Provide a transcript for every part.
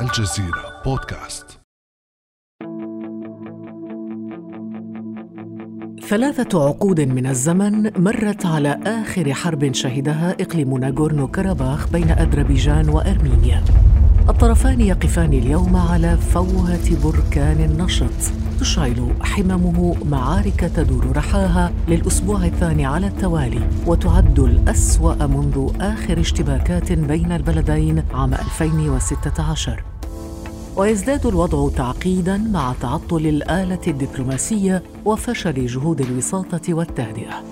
الجزيرة بودكاست. ثلاثة عقود من الزمن مرت على آخر حرب شهدها إقليم ناغورنو كاراباخ بين أذربيجان وأرمينيا. الطرفان يقفان اليوم على فوهة بركان نشط تشعل حممه معارك تدور رحاها للأسبوع الثاني على التوالي وتعد الأسوأ منذ آخر اشتباكات بين البلدين عام 2016 ويزداد الوضع تعقيدا مع تعطل الآلة الدبلوماسية وفشل جهود الوساطة والتهدئة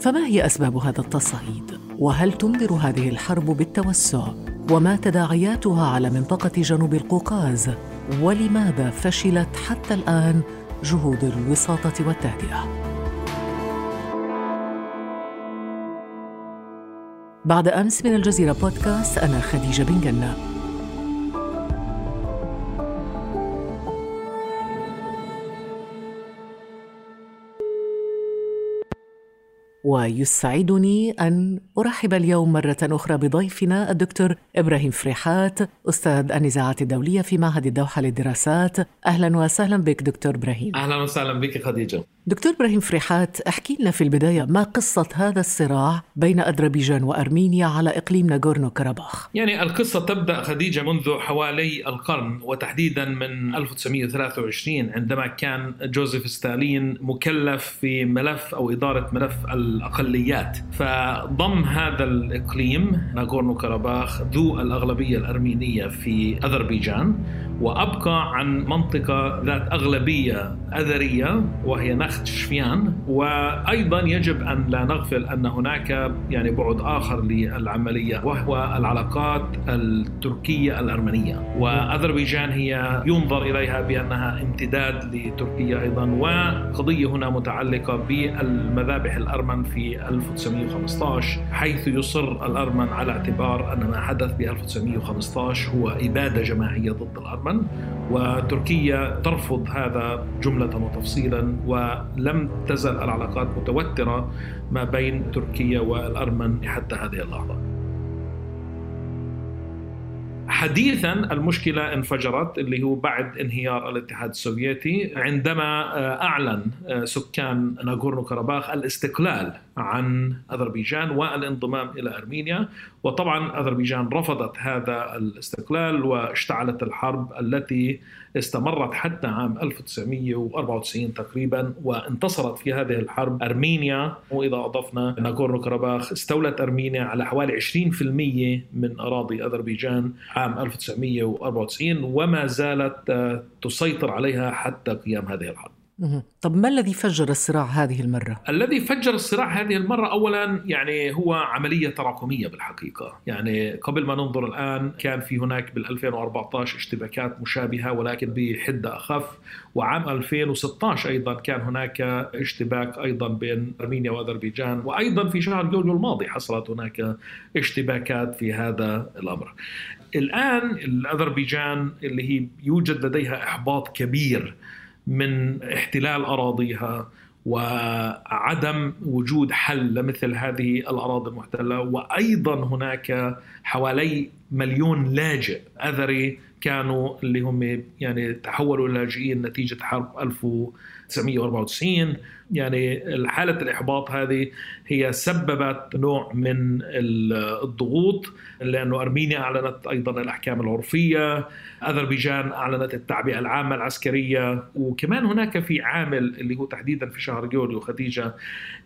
فما هي أسباب هذا التصعيد؟ وهل تنذر هذه الحرب بالتوسع؟ وما تداعياتها على منطقة جنوب القوقاز؟ ولماذا فشلت حتى الآن جهود الوساطة والتهدئة؟ بعد أمس من الجزيرة بودكاست أنا خديجة بن جنة ويسعدني أن أرحب اليوم مرة أخرى بضيفنا الدكتور إبراهيم فريحات أستاذ النزاعات الدولية في معهد الدوحة للدراسات. أهلا وسهلا بك دكتور إبراهيم. أهلا وسهلا بك خديجة. دكتور إبراهيم فريحات احكي لنا في البداية ما قصة هذا الصراع بين أذربيجان وأرمينيا على إقليم ناغورنو كاراباخ يعني القصة تبدأ خديجة منذ حوالي القرن وتحديدا من 1923 عندما كان جوزيف ستالين مكلف في ملف أو إدارة ملف الأقليات. فضم هذا الإقليم ناغورنو كاراباخ ذو الأغلبية الأرمينية في أذربيجان وأبقى عن منطقة ذات أغلبية أذرية وهي نخت شفيان. وأيضا يجب أن لا نغفل أن هناك يعني بعد آخر للعملية وهو العلاقات التركية الأرمنية وأذربيجان هي ينظر إليها بأنها امتداد لتركيا أيضا وقضية هنا متعلقة بالمذابح الأرمن في 1915 حيث يصر الأرمن على اعتبار أن ما حدث ب 1915 هو إبادة جماعية ضد الأرمن وتركيا ترفض هذا جملة وتفصيلا ولم تزل العلاقات متوترة ما بين تركيا والأرمن حتى هذه اللحظة. حديثا المشكلة انفجرت اللي هو بعد انهيار الاتحاد السوفيتي عندما أعلن سكان ناغورنو كاراباخ الاستقلال عن أذربيجان والانضمام إلى أرمينيا. وطبعا أذربيجان رفضت هذا الاستقلال واشتعلت الحرب التي استمرت حتى عام 1994 تقريبا وانتصرت في هذه الحرب أرمينيا. وإذا أضفنا ناغورنو كاراباخ استولت أرمينيا على حوالي 20% من أراضي أذربيجان عام 1994 وما زالت تسيطر عليها قيام قيام هذه الحرب. طب ما الذي فجر الصراع هذه المرة؟ الذي فجر الصراع هذه المرة أولا يعني هو عملية تراكمية بالحقيقة. يعني قبل ما ننظر الآن كان في هناك بال 2014 اشتباكات مشابهة ولكن بحدة أخف. وعام 2016 أيضا كان هناك اشتباك أيضا بين أرمينيا وأذربيجان. وأيضا في شهر يوليو الماضي حصلت هناك اشتباكات في هذا الأمر. الآن الأذربيجان اللي هي يوجد لديها إحباط كبير من احتلال أراضيها وعدم وجود حل لمثل هذه الأراضي المحتلة. وأيضا هناك حوالي مليون لاجئ أذري كانوا اللي هم يعني تحولوا لاجئين نتيجة حرب 1994 يعني حالة الإحباط هذه هي سببت نوع من الضغوط لأنه أرمينيا أعلنت أيضا الأحكام العرفية أذربيجان أعلنت التعبئة العامة العسكرية وكمان هناك في عامل اللي هو تحديدا في شهر يوليو خديجة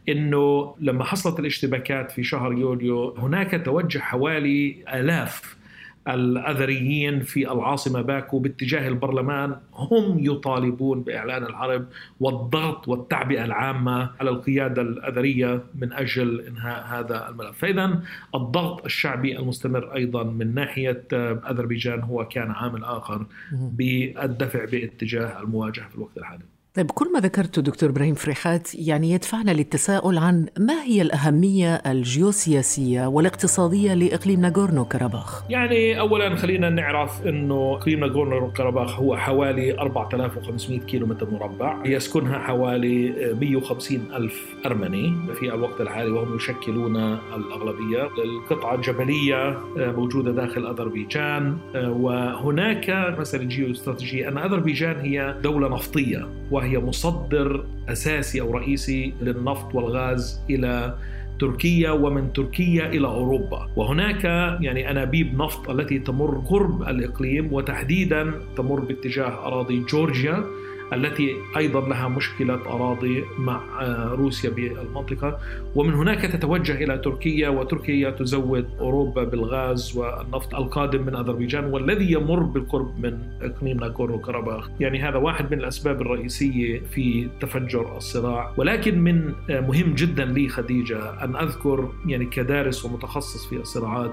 أنه لما حصلت الاشتباكات في شهر يوليو هناك توجه حوالي آلاف الأذريين في العاصمة باكو باتجاه البرلمان هم يطالبون بإعلان الحرب والضغط والتعبئة العامة على القيادة الأذرية من أجل إنهاء هذا الملف. فإذا الضغط الشعبي المستمر أيضا من ناحية أذربيجان هو كان عامل آخر بالدفع باتجاه المواجهة في الوقت الحالي. طيب كل ما ذكرته دكتور إبراهيم فريحات يعني يدفعنا للتساؤل عن ما هي الأهمية الجيوسياسية والاقتصادية لإقليم ناغورنو كاراباخ؟ يعني اولا خلينا نعرف إنه إقليم ناغورنو كاراباخ هو حوالي 4500 كيلومتر مربع يسكنها حوالي 150 ألف أرمني في الوقت الحالي وهم يشكلون الأغلبية القطعة الجبلية موجودة داخل أذربيجان وهناك مساله جيوستراتيجية أن أذربيجان هي دولة نفطية وهي مصدر أساسي أو رئيسي للنفط والغاز إلى تركيا ومن تركيا إلى أوروبا، وهناك يعني أنابيب نفط التي تمر قرب الإقليم وتحديدا تمر باتجاه أراضي جورجيا. التي أيضا لها مشكلة أراضي مع روسيا بالمنطقة. ومن هناك تتوجه إلى تركيا وتركيا تزود أوروبا بالغاز والنفط القادم من أذربيجان والذي يمر بالقرب من إقليم ناغورنو كاراباخ، يعني هذا واحد من الأسباب الرئيسية في تفجر الصراع، ولكن من مهم جدا لي خديجة أن أذكر يعني كدارس ومتخصص في الصراعات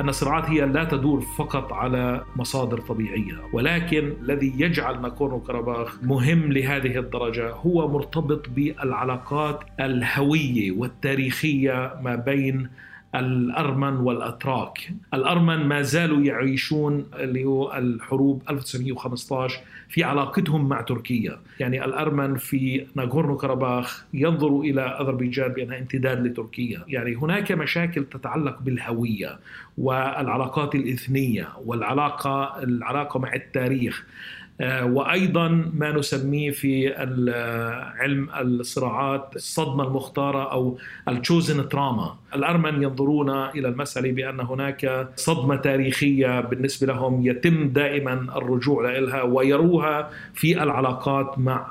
أن الصراعات هي لا تدور فقط على مصادر طبيعية ولكن الذي يجعل ناكورنو كاراباخ مهم لهذه الدرجة هو مرتبط بالعلاقات الهوية والتاريخية ما بين الأرمن والأتراك. الأرمن ما زالوا يعيشون اللي هو الحروب 1915 في علاقتهم مع تركيا. يعني الأرمن في ناغورنو كاراباخ ينظروا إلى أذربيجان بأنها امتداد لتركيا. يعني هناك مشاكل تتعلق بالهوية والعلاقات الإثنية والعلاقة العلاقة مع التاريخ. وأيضا ما نسميه في علم الصراعات الصدمة المختارة أو التشوزن تراما الأرمن ينظرون إلى المسألة بأن هناك صدمة تاريخية بالنسبة لهم يتم دائما الرجوع لها ويروها في العلاقات مع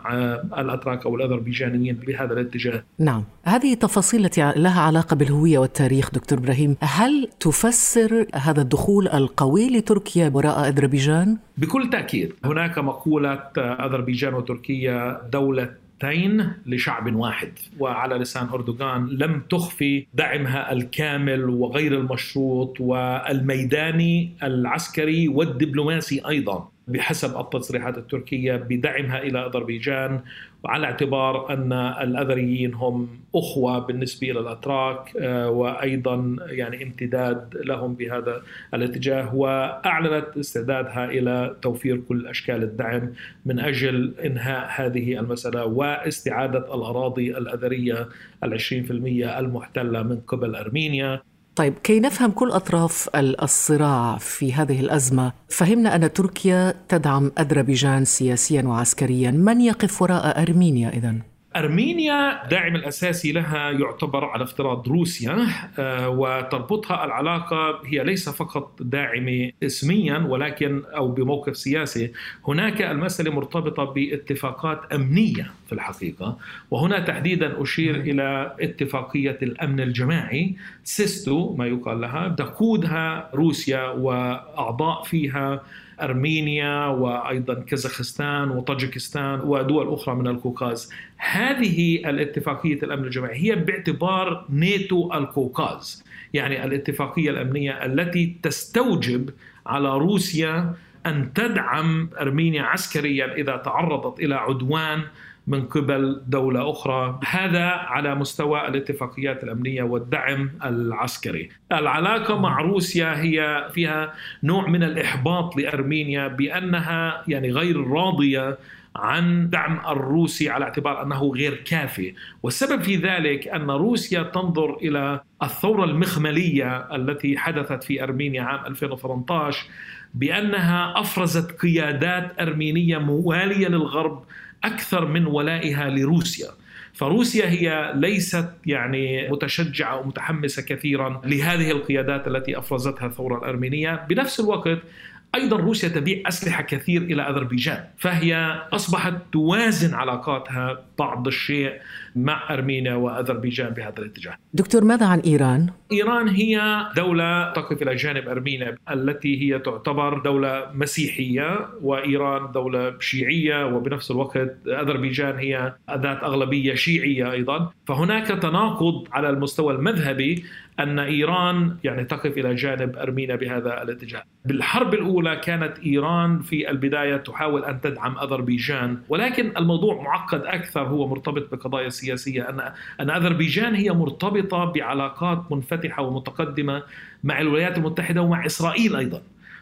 الأتراك أو الأذربيجانيين بهذا الاتجاه. نعم، هذه تفاصيل التي لها علاقة بالهوية والتاريخ دكتور إبراهيم، هل تفسر هذا الدخول القوي لتركيا وراء أذربيجان؟ بكل تأكيد، هناك مقولة أذربيجان وتركيا دوله تين لشعب واحد. وعلى لسان أردوغان لم تخفي دعمها الكامل وغير المشروط والميداني العسكري والدبلوماسي أيضا. بحسب التصريحات التركية بدعمها إلى أذربيجان وعلى اعتبار أن الأذريين هم أخوة بالنسبة إلى الأتراك وأيضا يعني امتداد لهم بهذا الاتجاه وأعلنت استعدادها إلى توفير كل أشكال الدعم من أجل إنهاء هذه المسألة واستعادة الأراضي الأذرية العشرين في المية المحتلة من قبل أرمينيا. طيب كي نفهم كل أطراف الصراع في هذه الأزمة، فهمنا أن تركيا تدعم أذربيجان سياسيا وعسكريا، من يقف وراء أرمينيا اذا؟ أرمينيا داعم الأساسي لها يعتبر على افتراض روسيا وتربطها العلاقة هي ليس فقط داعمة اسميا ولكن أو بموقف سياسي. هناك المسألة مرتبطة باتفاقات أمنية في الحقيقة وهنا تحديدا أشير إلى اتفاقية الأمن الجماعي. CSTO ما يقال لها تقودها روسيا وأعضاء فيها أرمينيا وأيضا كازاخستان وطاجكستان ودول أخرى من الكوكاز. هذه الاتفاقية الأمن الجماعي هي باعتبار ناتو الكوكاز، يعني الاتفاقية الأمنية التي تستوجب على روسيا أن تدعم أرمينيا عسكريا إذا تعرضت إلى عدوان من قبل دولة أخرى. هذا على مستوى الاتفاقيات الأمنية والدعم العسكري. العلاقة مع روسيا هي فيها نوع من الإحباط لأرمينيا بأنها يعني غير راضية عن دعم الروسي على اعتبار أنه غير كافي، والسبب في ذلك أن روسيا تنظر إلى الثورة المخملية التي حدثت في أرمينيا عام 2018 بأنها أفرزت قيادات أرمينية موالية للغرب أكثر من ولائها لروسيا. فروسيا هي ليست يعني متشجعة ومتحمسة كثيرا لهذه القيادات التي أفرزتها الثورة الأرمينية. بنفس الوقت أيضا روسيا تبيع أسلحة كثير إلى أذربيجان فهي أصبحت توازن علاقاتها بعض الشيء مع أرمينيا وأذربيجان بهذا الاتجاه. دكتور ماذا عن إيران؟ إيران هي دولة تقف إلى جانب أرمينيا التي هي تعتبر دولة مسيحية وإيران دولة شيعية وبنفس الوقت أذربيجان هي ذات أغلبية شيعية أيضا، فهناك تناقض على المستوى المذهبي أن إيران يعني تقف إلى جانب أرمينيا بهذا الاتجاه. بالحرب الأولى كانت إيران في البداية تحاول أن تدعم أذربيجان ولكن الموضوع معقد أكثر هو مرتبط بقضايا سياسية ان أن أذربيجان هي مرتبطة بعلاقات منفتحة ومتقدمة مع الولايات المتحدة ومع إسرائيل أيضا.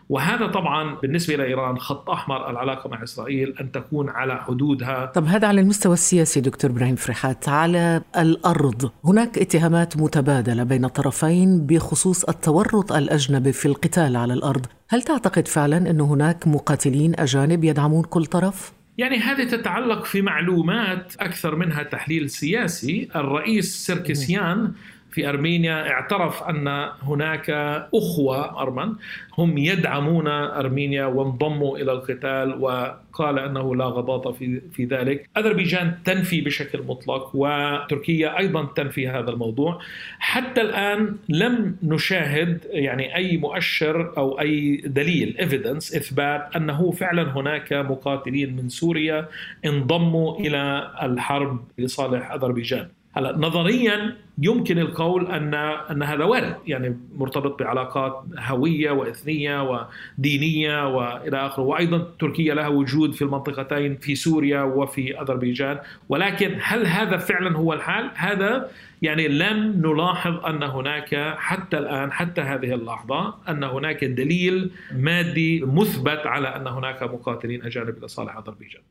وهذا طبعا بالنسبة لايران خط أحمر العلاقة مع إسرائيل أن تكون على حدودها. طب هذا على المستوى السياسي دكتور إبراهيم فرحات على الأرض هناك اتهامات متبادلة بين الطرفين بخصوص التورط الأجنبي في القتال على الأرض. هل تعتقد فعلا أن هناك مقاتلين أجانب يدعمون كل طرف؟ يعني هذه تتعلق في معلومات أكثر منها تحليل سياسي. الرئيس سيركسيان في أرمينيا اعترف أن هناك أخوة أرمن هم يدعمون أرمينيا وانضموا إلى القتال وقال أنه لا غضاضه في في ذلك، أذربيجان تنفي بشكل مطلق وتركيا أيضا تنفي هذا الموضوع، حتى الآن لم نشاهد يعني أي مؤشر أو أي دليل evidence إثبات أنه فعلا هناك مقاتلين من سوريا انضموا إلى الحرب لصالح أذربيجان. هلا نظريا يمكن القول ان أن هذا وارد يعني مرتبط بعلاقات هوية وإثنية ودينية وإلى آخره وأيضا تركيا لها وجود في المنطقتين في سوريا وفي أذربيجان ولكن هل هذا فعلا هو الحال؟ هذا يعني لم نلاحظ أن هناك حتى الآن حتى هذه اللحظة أن هناك دليل مادي مثبت على أن هناك مقاتلين أجانب لصالح أذربيجان.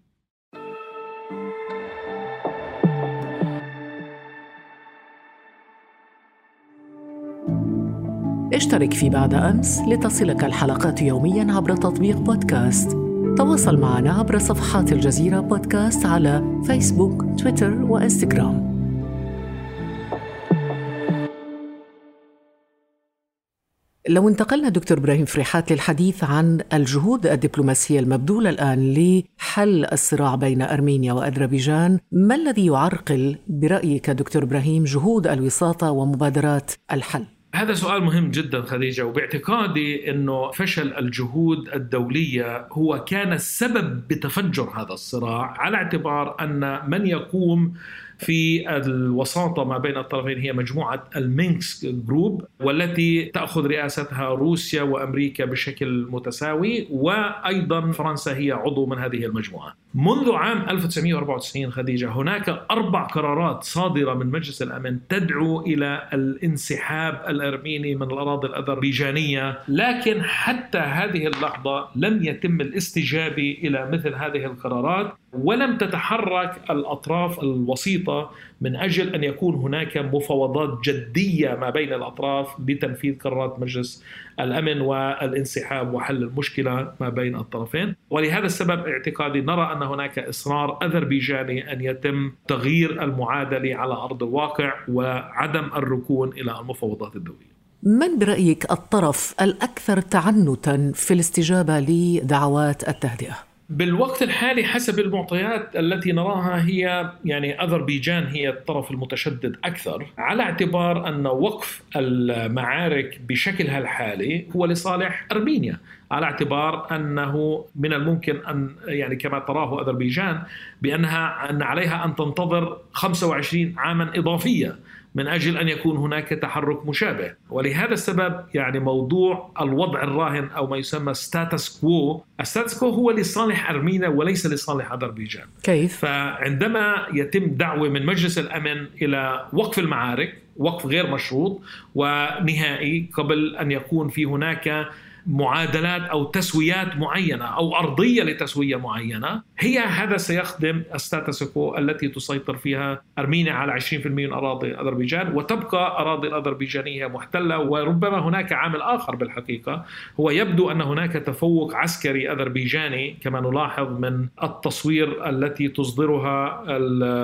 اشترك في بعد أمس لتصلك الحلقات يوميا عبر تطبيق بودكاست تواصل معنا عبر صفحات الجزيرة بودكاست على فيسبوك تويتر وإنستغرام لو انتقلنا دكتور إبراهيم فريحات للحديث عن الجهود الدبلوماسية المبذولة الآن لحل الصراع بين أرمينيا وأذربيجان، ما الذي يعرقل برأيك دكتور إبراهيم جهود الوساطة ومبادرات الحل؟ هذا سؤال مهم جدا خديجة وباعتقادي إنه فشل الجهود الدولية هو كان السبب بتفجر هذا الصراع على اعتبار أن من يقوم في الوساطة ما بين الطرفين هي مجموعة ال Minsk Group والتي تأخذ رئاستها روسيا وأمريكا بشكل متساوي وأيضا فرنسا هي عضو من هذه المجموعة. منذ عام 1994 خديجة هناك أربع قرارات صادرة من مجلس الأمن تدعو إلى الانسحاب الأرميني من الأراضي الأذربيجانية. لكن حتى هذه اللحظة لم يتم الاستجابة إلى مثل هذه القرارات ولم تتحرك الأطراف الوسيطة من أجل أن يكون هناك مفاوضات جدية ما بين الأطراف بتنفيذ قرارات مجلس الأمن والانسحاب وحل المشكلة ما بين الطرفين، ولهذا السبب اعتقادي نرى أن هناك إصرار اذربيجاني أن يتم تغيير المعادلة على أرض الواقع وعدم الركون إلى المفاوضات الدولية. من برأيك الطرف الأكثر تعنتا في الاستجابة لدعوات التهدئة؟ بالوقت الحالي حسب المعطيات التي نراها هي يعني أذربيجان هي الطرف المتشدد أكثر على اعتبار أن وقف المعارك بشكلها الحالي هو لصالح أرمينيا على اعتبار أنه من الممكن أن يعني كما تراه أذربيجان بأنها أن عليها أن تنتظر 25 عاما اضافيه من أجل أن يكون هناك تحرك مشابه. ولهذا السبب يعني موضوع الوضع الراهن أو ما يسمى status quo ال status quo هو لصالح أرمينيا وليس لصالح أذربيجان. كيف؟ فعندما يتم دعوة من مجلس الأمن إلى وقف المعارك وقف غير مشروط ونهائي قبل أن يكون في هناك معادلات أو تسويات معينة أو أرضية لتسوية معينة هي هذا سيخدم الستاتس التي تسيطر فيها أرمينيا على 20% من أراضي أذربيجان وتبقى أراضي الأذربيجانية محتلة وربما هناك عامل آخر بالحقيقة هو يبدو أن هناك تفوق عسكري أذربيجاني كما نلاحظ من التصوير التي تصدرها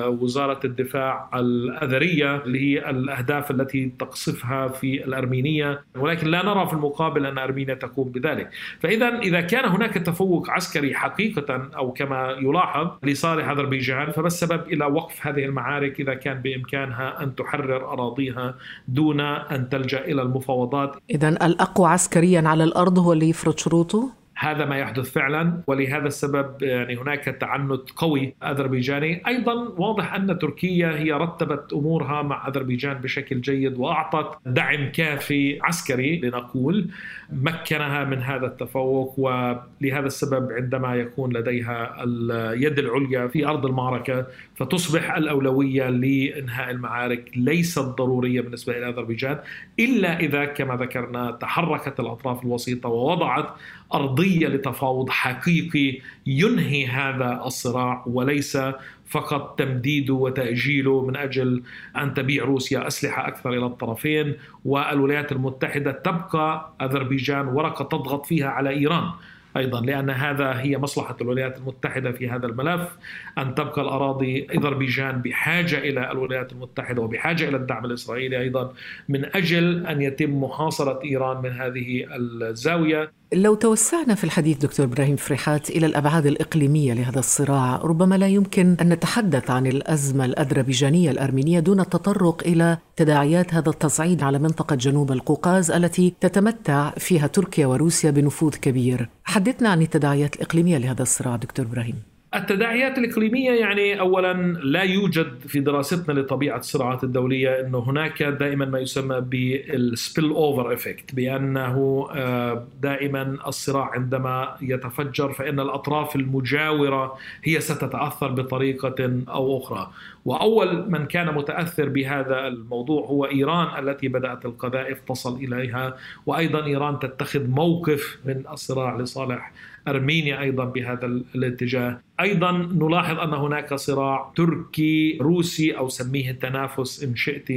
وزاره الدفاع الأذرية اللي هي الأهداف التي تقصفها في الأرمينية ولكن لا نرى في المقابل أن أرمينيا تقوم بذلك فإذا إذا كان هناك تفوق عسكري حقيقة أو كما يلاحظ لصالح أذربيجان فما السبب إلى وقف هذه المعارك إذا كان بإمكانها أن تحرر أراضيها دون أن تلجأ إلى المفاوضات إذا الأقوى عسكريا على الأرض هو اللي يفرض شروطه؟ هذا ما يحدث فعلا ولهذا السبب يعني هناك تعنت قوي أذربيجاني. أيضا واضح أن تركيا هي رتبت أمورها مع أذربيجان بشكل جيد وأعطت دعم كافي عسكري لنقول مكنها من هذا التفوق ولهذا السبب عندما يكون لديها اليد العليا في أرض المعركة فتصبح الأولوية لإنهاء المعارك ليست ضرورية بالنسبة إلى أذربيجان إلا إذا كما ذكرنا تحركت الأطراف الوسيطة ووضعت أرضية لتفاوض حقيقي ينهي هذا الصراع وليس فقط تمديده وتأجيله من أجل أن تبيع روسيا أسلحة أكثر إلى الطرفين والولايات المتحدة تبقى أذربيجان ورقة تضغط فيها على إيران أيضا لأن هذا هي مصلحة الولايات المتحدة في هذا الملف أن تبقى الأراضي أذربيجان بحاجة إلى الولايات المتحدة وبحاجة إلى الدعم الإسرائيلي أيضا من أجل أن يتم محاصرة إيران من هذه الزاوية. لو توسعنا في الحديث دكتور إبراهيم فريحات إلى الأبعاد الإقليمية لهذا الصراع، ربما لا يمكن أن نتحدث عن الأزمة الاذربيجانيه الأرمينية دون التطرق إلى تداعيات هذا التصعيد على منطقة جنوب القوقاز التي تتمتع فيها تركيا وروسيا بنفوذ كبير. حدثنا عن التداعيات الإقليمية لهذا الصراع دكتور إبراهيم. التداعيات الإقليمية يعني أولا لا يوجد في دراستنا لطبيعة الصراعات الدولية أنه هناك دائما ما يسمى بالسبيل أوفر إفكت بأنه آه، دائما الصراع عندما يتفجر فإن الأطراف المجاورة هي ستتأثر بطريقة أو أخرى. وأول من كان متأثر بهذا الموضوع هو إيران التي بدأت القذائف تصل إليها وأيضا إيران تتخذ موقف من الصراع لصالح أرمينيا أيضا بهذا الاتجاه. أيضا نلاحظ أن هناك صراع تركي روسي أو سميه التنافس إن شئت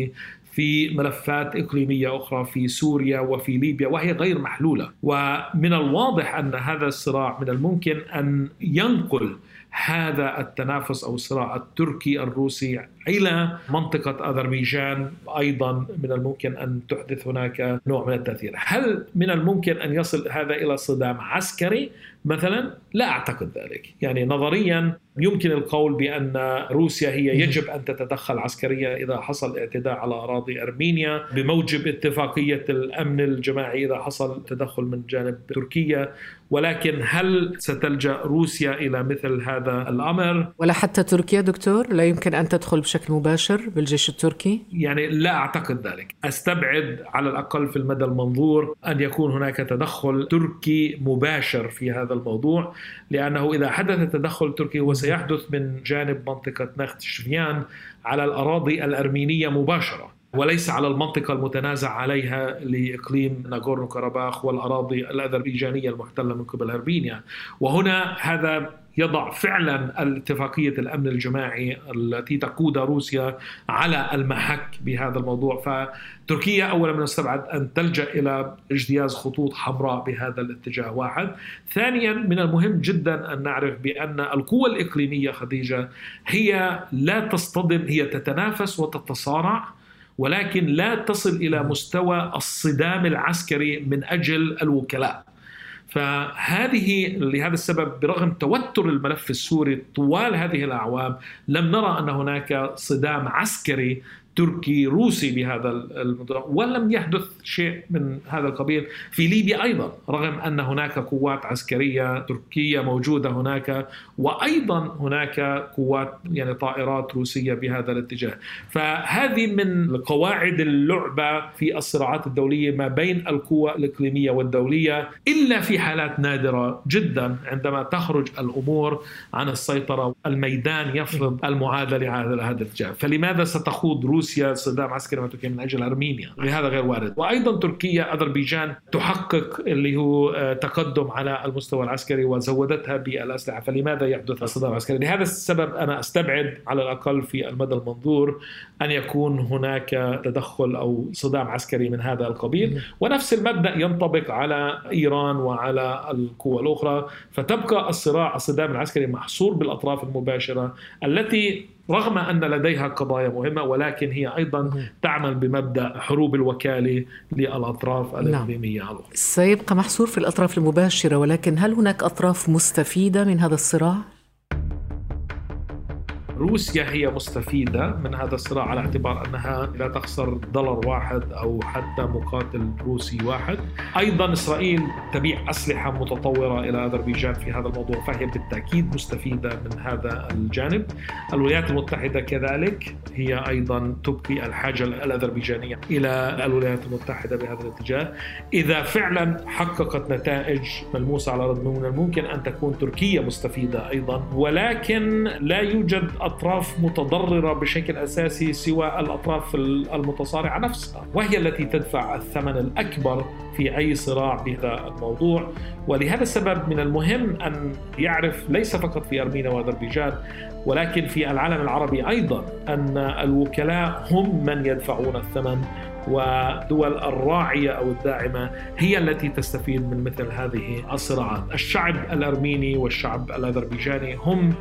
في ملفات إقليمية أخرى في سوريا وفي ليبيا وهي غير محلولة. ومن الواضح أن هذا الصراع من الممكن أن ينقل هذا التنافس أو الصراع التركي الروسي إلى منطقة أذربيجان أيضا من الممكن أن تحدث هناك نوع من التأثير، هل من الممكن أن يصل هذا إلى صدام عسكري مثلا؟ لا أعتقد ذلك، يعني نظريا يمكن القول بأن روسيا هي يجب أن تتدخل عسكريا إذا حصل اعتداء على أراضي أرمينيا. بموجب اتفاقية الأمن الجماعي إذا حصل تدخل من جانب تركيا. ولكن هل ستلجأ روسيا إلى مثل هذا الأمر؟ ولا حتى تركيا دكتور؟ لا يمكن أن تدخل بشكل مباشر بالجيش التركي؟ يعني لا أعتقد ذلك، أستبعد على الأقل في المدى المنظور أن يكون هناك تدخل تركي مباشر في هذا الموضوع. لأنه إذا حدث تدخل تركي وسيحدث من جانب منطقة نخت شفيان على الأراضي الأرمينية مباشرة وليس على المنطقة المتنازع عليها لإقليم ناغورنو كاراباخ والأراضي الأذربيجانية المحتلة من قبل أرمينيا. وهنا هذا يضع فعلا الاتفاقية الأمن الجماعي التي تقود روسيا على المحك بهذا الموضوع فتركيا أولا من استبعد أن تلجأ إلى اجتياز خطوط حمراء بهذا الاتجاه واحد ثانيا من المهم جدا أن نعرف بأن القوى الإقليمية خديجة هي لا تصطدم هي تتنافس وتتصارع ولكن لا تصل إلى مستوى الصدام العسكري من أجل الوكلاء. فهذه لهذا السبب برغم توتر الملف السوري طوال هذه الأعوام لم نرى أن هناك صدام عسكري تركي روسي بهذا الموضوع ولم يحدث شيء من هذا القبيل. في ليبيا أيضا رغم أن هناك قوات عسكرية تركية موجودة هناك وأيضا هناك قوات يعني طائرات روسية بهذا الاتجاه. فهذه من قواعد اللعبة في الصراعات الدولية ما بين القوى الإقليمية والدولية إلا في حالات نادرة جدا عندما تخرج الأمور عن السيطرة الميدان يفرض المعادلة على هذا الاتجاه. فلماذا ستخوض روسيا روسيا صدام عسكري مع تركيا من أجل أرمينيا. هذا غير وارد. وأيضا تركيا أذربيجان تحقق اللي هو آه، تقدم على المستوى العسكري وزودتها بالأسلحة. فلماذا يحدث الصدام العسكري؟ لهذا السبب أنا أستبعد على الأقل في المدى المنظور أن يكون هناك تدخل أو صدام عسكري من هذا القبيل. ونفس المبدأ ينطبق على إيران وعلى القوى الأخرى. فتبقى الصراع الصدام العسكري محصور بالأطراف المباشرة التي رغم أن لديها قضايا مهمة ولكن هي أيضا تعمل بمبدأ حروب الوكالة للأطراف نعم. الإقليمية نعم. سيبقى محصور في الأطراف المباشرة ولكن هل هناك أطراف مستفيدة من هذا الصراع؟ روسيا هي مستفيدة من هذا الصراع على اعتبار أنها لا تخسر دولار واحد أو حتى مقاتل روسي واحد. أيضا إسرائيل تبيع أسلحة متطورة إلى أذربيجان في هذا الموضوع فهي بالتأكيد مستفيدة من هذا الجانب. الولايات المتحدة كذلك هي أيضا تبقي الحاجة الأذربيجانية إلى الولايات المتحدة بهذا الاتجاه. إذا فعلا حققت نتائج ملموسة على الأرض من الممكن أن تكون تركيا مستفيدة أيضا ولكن لا يوجد أطراف متضررة بشكل أساسي سوى الأطراف المتصارعة نفسها وهي التي تدفع الثمن الأكبر في أي صراع بهذا الموضوع. ولهذا السبب من المهم أن يعرف ليس فقط في أرمينيا وأذربيجان ولكن في العالم العربي أيضا أن الوكلاء هم من يدفعون الثمن ودول الراعية أو الداعمة هي التي تستفيد من مثل هذه الصراعات. الشعب الأرميني والشعب الأذربيجاني هم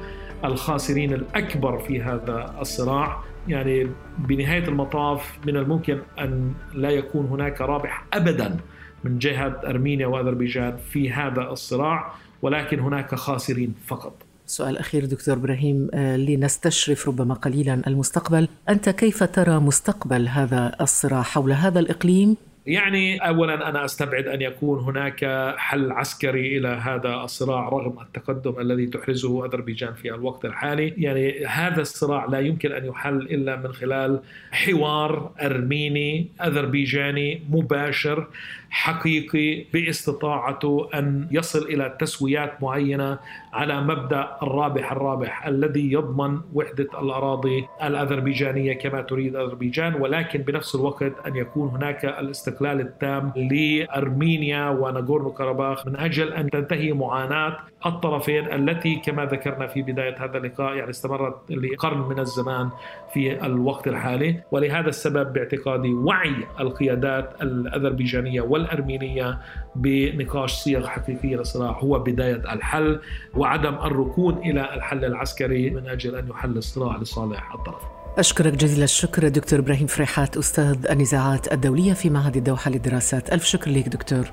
الخاسرين الأكبر في هذا الصراع. يعني بنهاية المطاف من الممكن أن لا يكون هناك رابح أبدا من جهة أرمينيا وأذربيجان في هذا الصراع ولكن هناك خاسرين فقط. سؤال أخير دكتور إبراهيم آه، لنستشرف ربما قليلا المستقبل. أنت كيف ترى مستقبل هذا الصراع حول هذا الإقليم؟ يعني اولا أنا أستبعد أن يكون هناك حل عسكري إلى هذا الصراع رغم التقدم الذي تحرزه أذربيجان في الوقت الحالي، يعني هذا الصراع لا يمكن أن يحل إلا من خلال حوار أرميني أذربيجاني مباشر. حقيقي باستطاعته أن يصل إلى تسويات معينة على مبدأ الرابح الرابح الذي يضمن وحدة الأراضي الأذربيجانية كما تريد أذربيجان ولكن بنفس الوقت أن يكون هناك الاستقلال التام لأرمينيا وناغورنو كاراباخ من أجل أن تنتهي معاناة الطرفين التي كما ذكرنا في بداية هذا اللقاء يعني استمرت لقرن من الزمان في الوقت الحالي. ولهذا السبب باعتقادي وعي القيادات الأذربيجانية والارمينيه بنقاش صيغ حقيقية للصراع هو بداية الحل وعدم الركون إلى الحل العسكري من أجل أن يحل الصراع لصالح الطرف. أشكرك جزيل الشكر دكتور إبراهيم فريحات أستاذ النزاعات الدولية في معهد الدوحة للدراسات. ألف شكر لك دكتور.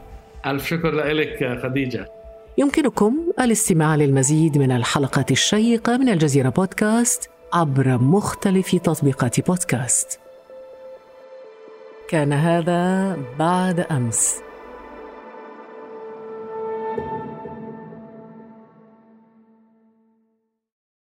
ألف شكر لك خديجة. يمكنكم الاستماع للمزيد من الحلقات الشيقة من الجزيرة بودكاست عبر مختلف تطبيقات بودكاست. كان هذا بعد أمس.